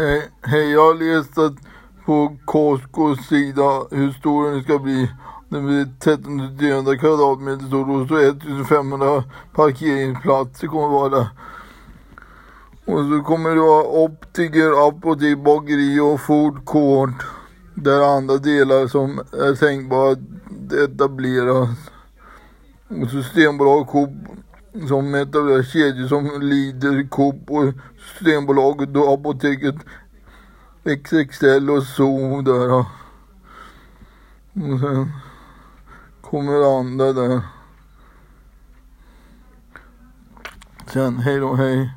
Hej, hej, jag har läst att på Costcos sida hur stor den ska bli. Den blir 1300 kvadratmeter stor och så 1500 parkeringsplatser kommer vara där. Och så kommer det vara optiker, apotek, bageri och food court. Där andra delar som är tänkbara att etableras. Och Systembolag, Coop som etablerar kedjor som Lidl, Coop och Systembolaget och Apoteket XXL och så där. Och sen kommer andra där. Sen hej då, hej.